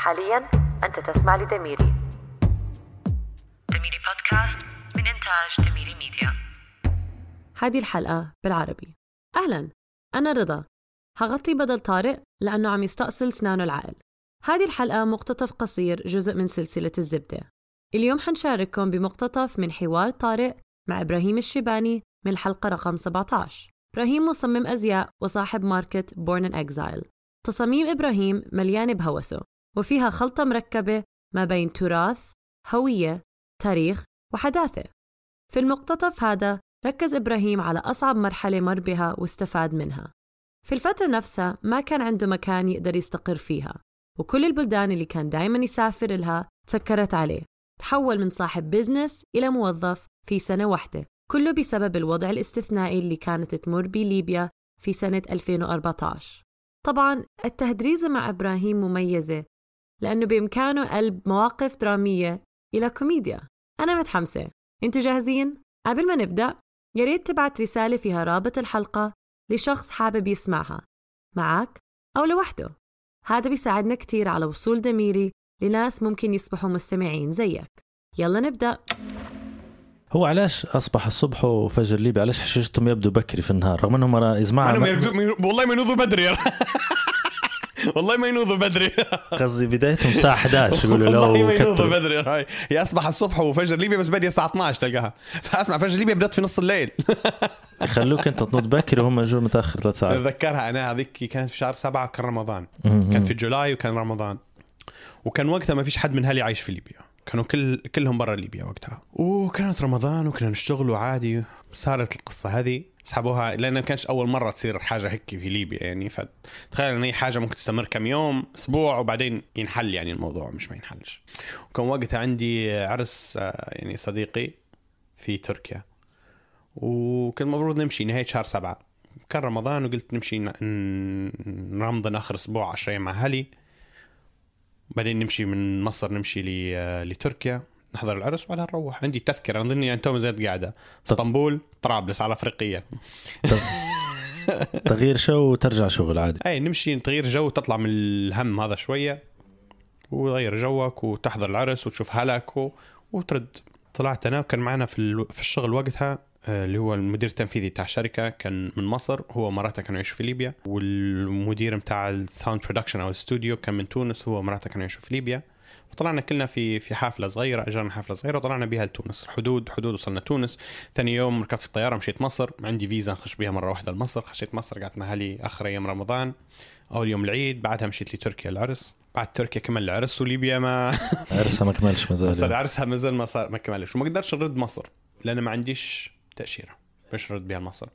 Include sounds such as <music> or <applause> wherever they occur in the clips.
حاليا أنت تسمع لدميري دميري بودكاست من إنتاج دميري ميديا. هذه الحلقة بالعربي. أهلا أنا رضا. هغطي بدل طارق لأنه عم يستأصل سنانه العقل هذه الحلقة مقتطف قصير جزء من سلسلة الزبدة. اليوم حنشارككم بمقتطف من حوار طارق مع إبراهيم الشيباني من الحلقة رقم 17 إبراهيم مصمم أزياء وصاحب ماركت Born in Exile تصاميم إبراهيم مليانة بهوسه. وفيها خلطة مركبة ما بين تراث، هوية، تاريخ وحداثة. في المقتطف هذا ركز إبراهيم على أصعب مرحلة مر بها واستفاد منها. في الفترة نفسها ما كان عنده مكان يقدر يستقر فيها وكل البلدان اللي كان دايما يسافر لها تسكرت عليه. تحول من صاحب بزنس إلى موظف في سنة واحدة كله بسبب الوضع الاستثنائي اللي كانت تمر به ليبيا في سنة 2014 طبعا التهدريزة مع إبراهيم مميزة لأنه بإمكانه قلب مواقف درامية إلى كوميديا. أنا متحمسة. أنتوا جاهزين؟ قبل ما نبدأ يا ريت تبعت رسالة فيها رابط الحلقة لشخص حابب يسمعها. معك أو لوحده. هذا بيساعدنا كتير على وصول دميري لناس ممكن يصبحوا مستمعين زيك. يلا نبدأ. هو علاش أصبح الصبح وفجر ليبي؟ علاش حشيشتهم يبدو بكري في النهار؟ رغم إنهم يسمعها والله ما ينوضوا بدري <laughs> والله ما ينوضوا بدري. <laughs> قصدي بدايتهم الساعة 11 يقولوا لو والله ما ينوضوا بدري هاي. هي أصبح الصبح وفجر ليبيا بس بدي الساعة 12 تلقاها. فأسمع فجر ليبيا بدأت في نص الليل. <laughs> يخلوك أنت تنوض بكري وهم يجوا متأخر ثلاث ساعات. اتذكرها أنا هذيك كانت في شهر سبعة كان رمضان. كان في جولاي وكان رمضان. وكان وقتها ما فيش حد من أهلي عايش في ليبيا. كانوا كل كلهم برا ليبيا وقتها. وكانت رمضان وكنا نشتغل عادي صارت القصة هذه. سحبوها لأن ما كانش أول مرة تصير حاجة هيك في ليبيا يعني. فتخيل إن هي حاجة ممكن تستمر كم يوم أسبوع وبعدين ينحل يعني الموضوع مش ما ينحلش. وكان وقتها عندي عرس آه، يعني صديقي في تركيا. وكان المفروض نمشي نهاية شهر سبعة. كان رمضان وقلت نمشي نرمضن آخر أسبوع 10 أيام مع أهلي. بعدين نمشي من مصر نمشي لتركيا. نحضر العرس وبعدين نروح. عندي تذكرة اظني يعني تو زيت قاعدة. إسطنبول طرابلس على أفريقيا. <laughs> تغيير جو وترجع شغل عادي أي نمشي تغيير جو تطلع من الهم هذا شوية. وتغير جوك وتحضر العرس وتشوف هلك و... وترد. طلعت أنا وكان معنا في, ال... في الشغل وقتها آه، اللي هو المدير التنفيذي تاع الشركة كان من مصر. هو ومراته كانوا يعيشوا في ليبيا. والمدير بتاع ال sound production أو الاستوديو كان من تونس هو ومراته كانوا يعيشوا في ليبيا. وطلعنا كلنا في في حافلة صغيرة أجرنا حافلة صغيرة وطلعنا بها لتونس. حدود حدود وصلنا تونس. ثاني يوم ركبت الطيارة مشيت مصر. عندي فيزا نخش بها مرة واحدة لمصر. خشيت مصر قعدت مع أهلي آخر أيام رمضان. أول يوم العيد بعدها مشيت لتركيا العرس بعد تركيا كمل العرس وليبيا ما <laughs> عرسها ما كملش ما زال عرسها ما زال ما صار ما كملش. وما قدرتش نرد مصر لأن ما عنديش تأشيرة. باش نرد بها لمصر.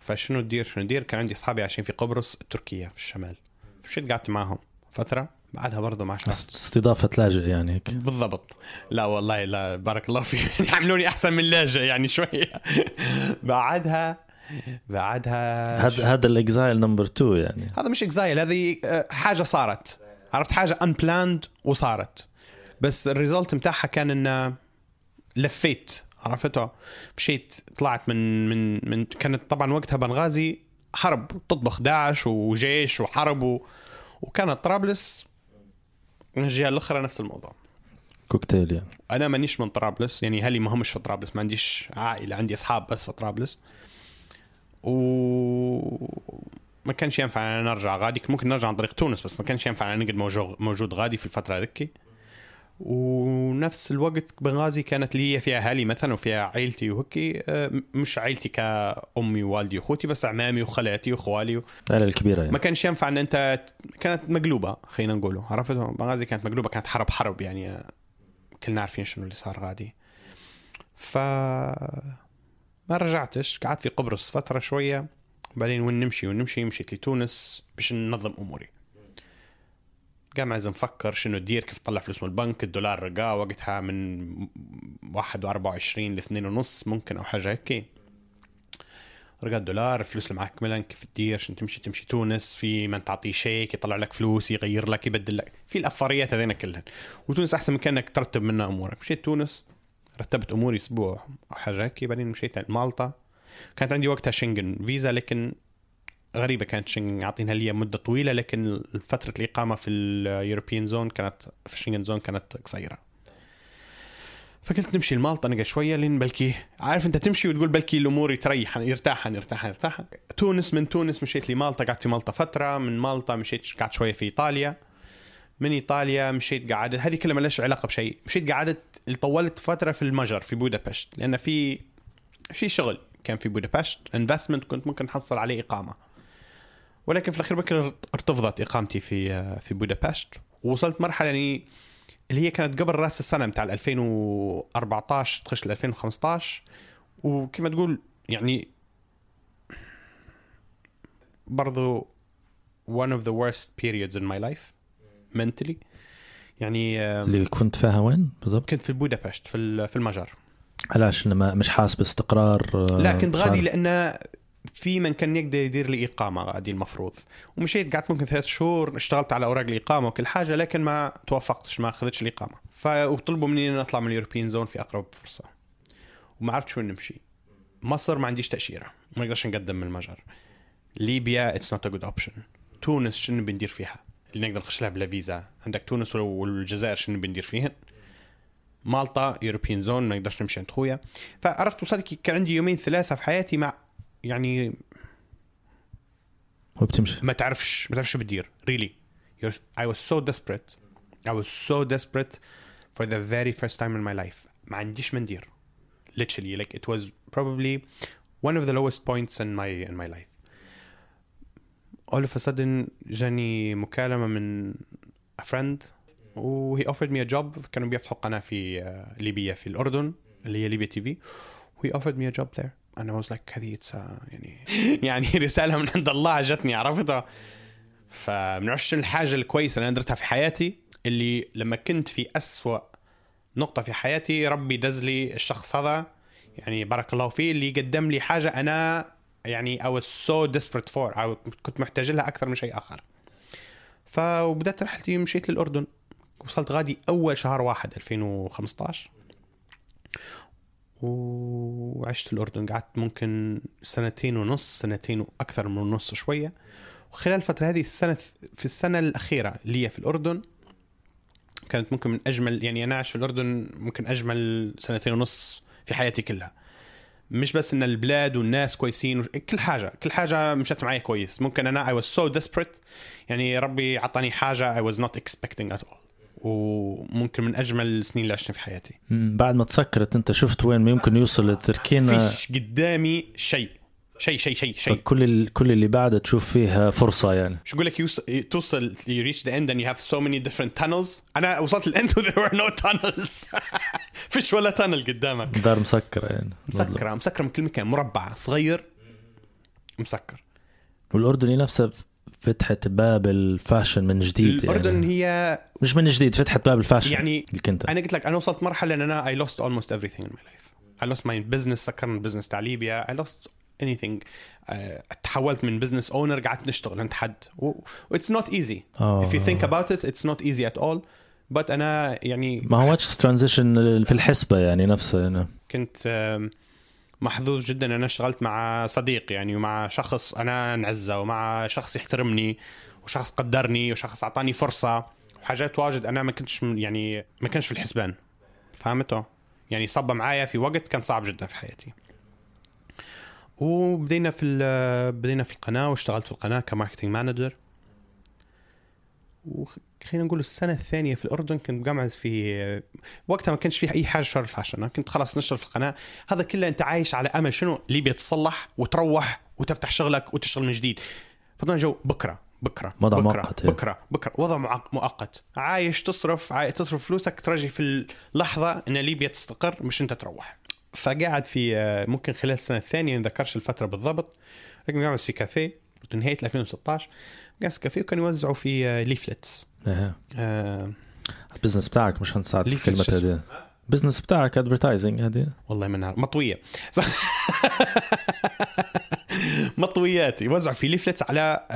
فشنو ندير؟ شنو ندير؟ كان عندي أصحابي عايشين في قبرص التركيه في الشمال. مشيت قعدت معهم فترة. بعدها برضه ما استضافة لاجئ يعني هيك. بالضبط. لا والله لا بارك الله فيك. <laughs> عملوني أحسن من لاجئ يعني شوية <laughs> بعدها بعدها هذا هذا ال exile number 2 يعني. هذا مش exile هذه آه، حاجة صارت. عرفت؟ حاجة unplanned وصارت. بس ال result بتاعها كان انه لفيت. عرفته مشيت طلعت من من من كانت طبعا وقتها بنغازي حرب تطبخ داعش وجيش وحرب و... وكانت طرابلس. من الجهه الاخرى نفس الموضوع. كوكتيل يعني. أنا مانيش من طرابلس يعني أهلي ما همش في طرابلس ما عنديش عائلة عندي أصحاب بس في طرابلس. و ما كانش ينفع أنا نرجع غادي ممكن نرجع عن طريق تونس بس ما كانش ينفع أنا نقعد موجود موجود غادي في الفترة هذيكي ونفس الوقت بنغازي كانت لي فيها أهلي مثلا وفيها عائلتي وهكي آه، مش عائلتي كأمي ووالدي واخوتي بس عمامي وخالاتي وإخوالي العائله الكبيرة يعني. ما كانش ينفع إن أنت كانت مقلوبة خلينا نقوله. عرفت؟ بنغازي كانت مقلوبة كانت حرب حرب يعني كلنا عارفين شنو اللي صار غادي. ف ما رجعتش قعدت في قبرص فترة شوية بعدين وين نمشي؟ وين نمشي مشيت لتونس باش ننظم أموري. قام لازم نفكر شنو تدير كيف تطلع فلوس من البنك الدولار رقاه وقتها من واحد وأربعة ل اثنين ونص ممكن أو حاجة هيك. رقا الدولار الفلوس اللي معك ملن كيف تدير عشان تمشي تمشي تونس في من تعطيه شيك يطلع لك فلوس يغير لك يبدل لك. في الافاريات هذين كلهن. وتونس أحسن مكان انك ترتب منها أمورك. مشيت تونس رتبت أموري أسبوع أو حاجة هيك بعدين مشيت مالطا. كانت عندي وقتها Schengen visa لكن غريبة كانت شنغن عاطينها لي مدة طويلة لكن فترة الإقامة في ال European zone كانت في ال Schengen zone كانت قصيرة. فقلت نمشي لمالطا نقعد شوية لين بلكي عارف أنت تمشي وتقول بلكي الأمور يتريح يرتاح يرتاح يرتاح تونس من تونس مشيت لمالطا قعدت في مالطا فترة من مالطا مشيت قعدت شوية في إيطاليا. من إيطاليا مشيت قعدت هذه كلها ما علاقة بشيء. مشيت قعدت طولت فترة في المجر في بودابست لأن في في شغل كان في بودابست investment كنت ممكن أحصل عليه إقامة. ولكن في الأخير بكر ارتفضت إقامتي في في بودابست. ووصلت مرحلة يعني اللي هي كانت قبل رأس السنة بتاع 2014 تخش ل 2015 وكيف ما تقول يعني برضو one of the worst periods in my life mentally. يعني اللي كنت فيها وين بالضبط؟ كنت في بودابست في في المجر. علاش؟ ما مش حاسس باستقرار لا كنت غادي لأن في من كان يقدر يدير لي اقامه غادي المفروض. ومشيت قعدت ممكن ثلاث شهور اشتغلت على أوراق الإقامة وكل حاجة لكن ما توفقتش ما أخذتش الإقامة. فطلبوا مني إن أطلع من ال European zone في أقرب فرصة. وما عرفت وين نمشي. مصر ما عنديش تأشيرة. ما نقدرش نقدم من المجر. ليبيا it's not a good option تونس شنو بندير فيها؟ اللي نقدر نخش لها بلا فيزا. عندك تونس والجزائر شنو بندير فيهن؟ مالطا European zone ما نقدرش نمشي عند خويا. فعرفت وصلت كان عندي يومين ثلاثة في حياتي مع يعني وبتمشي ما تعرفش ما تعرفش شو بتدير really I was so desperate I was so desperate for the very first time in my life ما عنديش من دير literally like it was probably one of the lowest points in my in my life all of a sudden جاني مكالمة من a friend و he offered me a job كانوا بيفتحوا قناة في ليبيا في الأردن اللي هي ليبيا تي في he offered me a job there I was like هذه يعني <laughs> يعني رسالة من عند الله جتني عرفتها فبنعرفش الحاجة الكويسة اللي أنا درتها في حياتي؟ اللي لما كنت في أسوأ نقطة في حياتي ربي دز لي الشخص هذا يعني بارك الله فيه اللي قدم لي حاجة أنا يعني I was so desperate for كنت محتاج لها أكثر من شيء آخر. فبدأت رحلتي مشيت للأردن. وصلت غادي أول شهر واحد 2015 وعشت في الأردن. قعدت ممكن سنتين ونص سنتين وأكثر من نص شوية. وخلال الفترة هذه السنة في السنة الأخيرة لي في الأردن كانت ممكن من أجمل يعني أنا عايش في الأردن ممكن أجمل سنتين ونص في حياتي كلها. مش بس إن البلاد والناس كويسين كل حاجة كل حاجة مشت معي كويس. ممكن أنا I was so desperate يعني ربي عطاني حاجة I was not expecting at all. وممكن من أجمل السنين اللي عشتها في حياتي. بعد ما تسكرت أنت شفت وين يمكن يوصل التركينه فيش قدامي شيء. شيء شيء شيء شيء. فكل ال... كل اللي بعده تشوف فيها فرصة يعني. شو أقول لك يوصل توصل you reach the end and you have so many different tunnels. أنا وصلت الاند و <laughs> there were no tunnels. <laughs> فيش ولا تانل قدامك. دار مسكرة يعني. مسكرة مسكرة من كل مكان مربع صغير مسكر. والاردن نفسها فتحت باب ال fashion من جديد الأردن يعني. هي مش من جديد فتحت باب ال fashion يعني كنت أنا قلت لك أنا وصلت مرحلة إن أنا I lost almost everything in my life I lost my business سكرنا ال business تاع ليبيا I lost anything uh, تحولت من business owner قعدت نشتغل عند حد و it's not easy oh. if you think about it it's not easy at all but أنا يعني ما هو transition في الحسبة يعني نفسها يعني. كنت uh, محظوظ جدا إن أنا اشتغلت مع صديق يعني ومع شخص أنا نعزه ومع شخص يحترمني وشخص قدرني وشخص أعطاني فرصة وحاجات واجد أنا ما كنتش يعني ما كانش في الحسبان. فهمته يعني صب معايا في وقت كان صعب جدا في حياتي. وبدينا في بدينا في القناة واشتغلت في القناة ك marketing manager. وخلينا نقول السنة الثانية في الأردن كنت مقمعز في وقتها ما كانش في أي حاجة شر fashion كنت خلاص نشتغل في القناة. هذا كله أنت عايش على أمل شنو؟ ليبيا تصلح وتروح وتفتح شغلك وتشتغل من جديد. فضلنا جو بكرة بكرة وضع بكرة مؤقت بكرة بكرة. وضع مؤقت. عايش تصرف عايش تصرف فلوسك ترجي في اللحظة إن ليبيا تستقر مش أنت تروح. فقاعد في ممكن خلال السنة الثانية ما ذكرش الفترة بالضبط لكن قاعد في كافيه. نهاية 2016 قاعد في كافيه وكانوا يوزعوا في leaflets أها. آه ال business بتاعك مش هنساعد في كلمه هذه. ال business بتاعك advertising هذه. والله من نهار مطوية. <laughs> مطويات. يوزعوا في leaflets على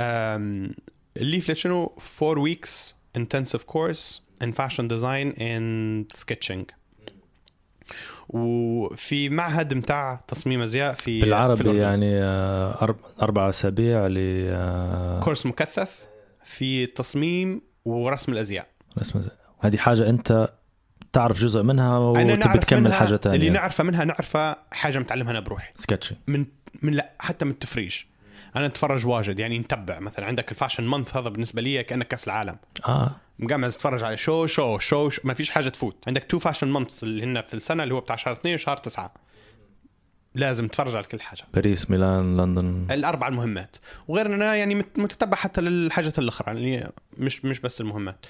ال leaflet شنو؟ 4 weeks intensive course in fashion design and sketching. وفي معهد متاع تصميم أزياء في بالعربي في. يعني آه، أربع أسابيع ل آه، كورس مكثف في تصميم ورسم الأزياء. اسمه زي- هذه حاجة أنت تعرف جزء منها وتبي تكمل منها حاجة ثانية اللي نعرفه منها نعرفه حاجة متعلمها أنا بروحي. sketching. من من لا حتى من التفريج. أنا أتفرج واجد يعني نتبع. مثلا عندك ال fashion month هذا بالنسبة لي كأنك كأس العالم. آه. مقام تتفرج على show show show, show. ما فيش حاجة تفوت. عندك تو fashion months اللي هن في السنة اللي هو بتاع شهر اثنين وشهر تسعة. لازم تتفرج على كل حاجة. باريس ميلان لندن. الأربع المهمات. وغير اننا يعني مت- متتبع حتى للحاجات الأخرى يعني مش مش بس المهمات.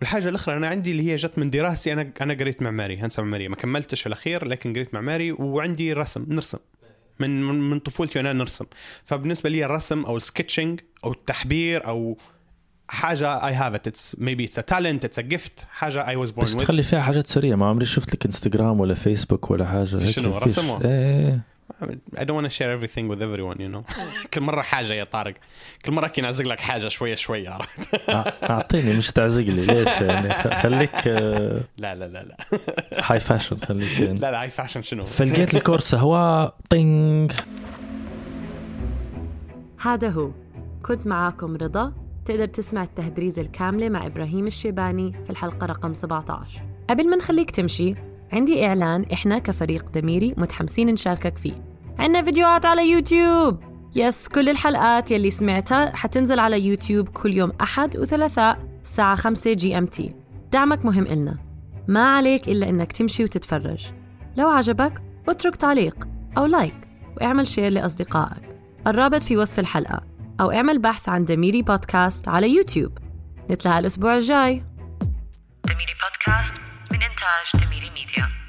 والحاجة الأخرى أنا عندي اللي هي جت من دراستي أنا أنا قريت معماري هندسه معماريه ما كملتش في الأخير لكن قريت معماري وعندي رسم نرسم. من من, من طفولتي وأنا نرسم. فبالنسبة لي الرسم أو ال sketching أو التحبير أو حاجة I have it it's maybe it's a talent it's a gift حاجة I was born بس تخلي فيها حاجات سريعة. ما عمري شفت لك انستغرام ولا فيسبوك ولا حاجة. في هيك شنو؟ رسمه؟ إيه إيه. I don't want to share everything with everyone you know. <laughs> كل مرة حاجة يا طارق. كل مرة كي نعزق لك حاجة شوية شوية <laughs> عرفت؟ أع- أعطيني مش تعزق لي. ليش؟ يعني خليك لا لا لا لا. <laughs> high fashion خليك يعني. لا لا high fashion شنو؟ فلقيت ال course هو طينج هذا هو. كنت معاكم رضا. تقدر تسمع التهدريز الكاملة مع إبراهيم الشيباني في الحلقة رقم 17 قبل ما نخليك تمشي عندي إعلان إحنا كفريق دميري متحمسين نشاركك فيه. عندنا فيديوهات على يوتيوب. yes كل الحلقات يلي سمعتها حتنزل على يوتيوب كل يوم أحد وثلاثاء الساعة 5 GMT. دعمك مهم إلنا. ما عليك إلا إنك تمشي وتتفرج. لو عجبك اترك تعليق أو like واعمل share لأصدقائك. الرابط في وصف الحلقة. أو اعمل بحث عن دميري بودكاست على يوتيوب. نتلاقى الأسبوع الجاي. دميري بودكاست من إنتاج دميري ميديا.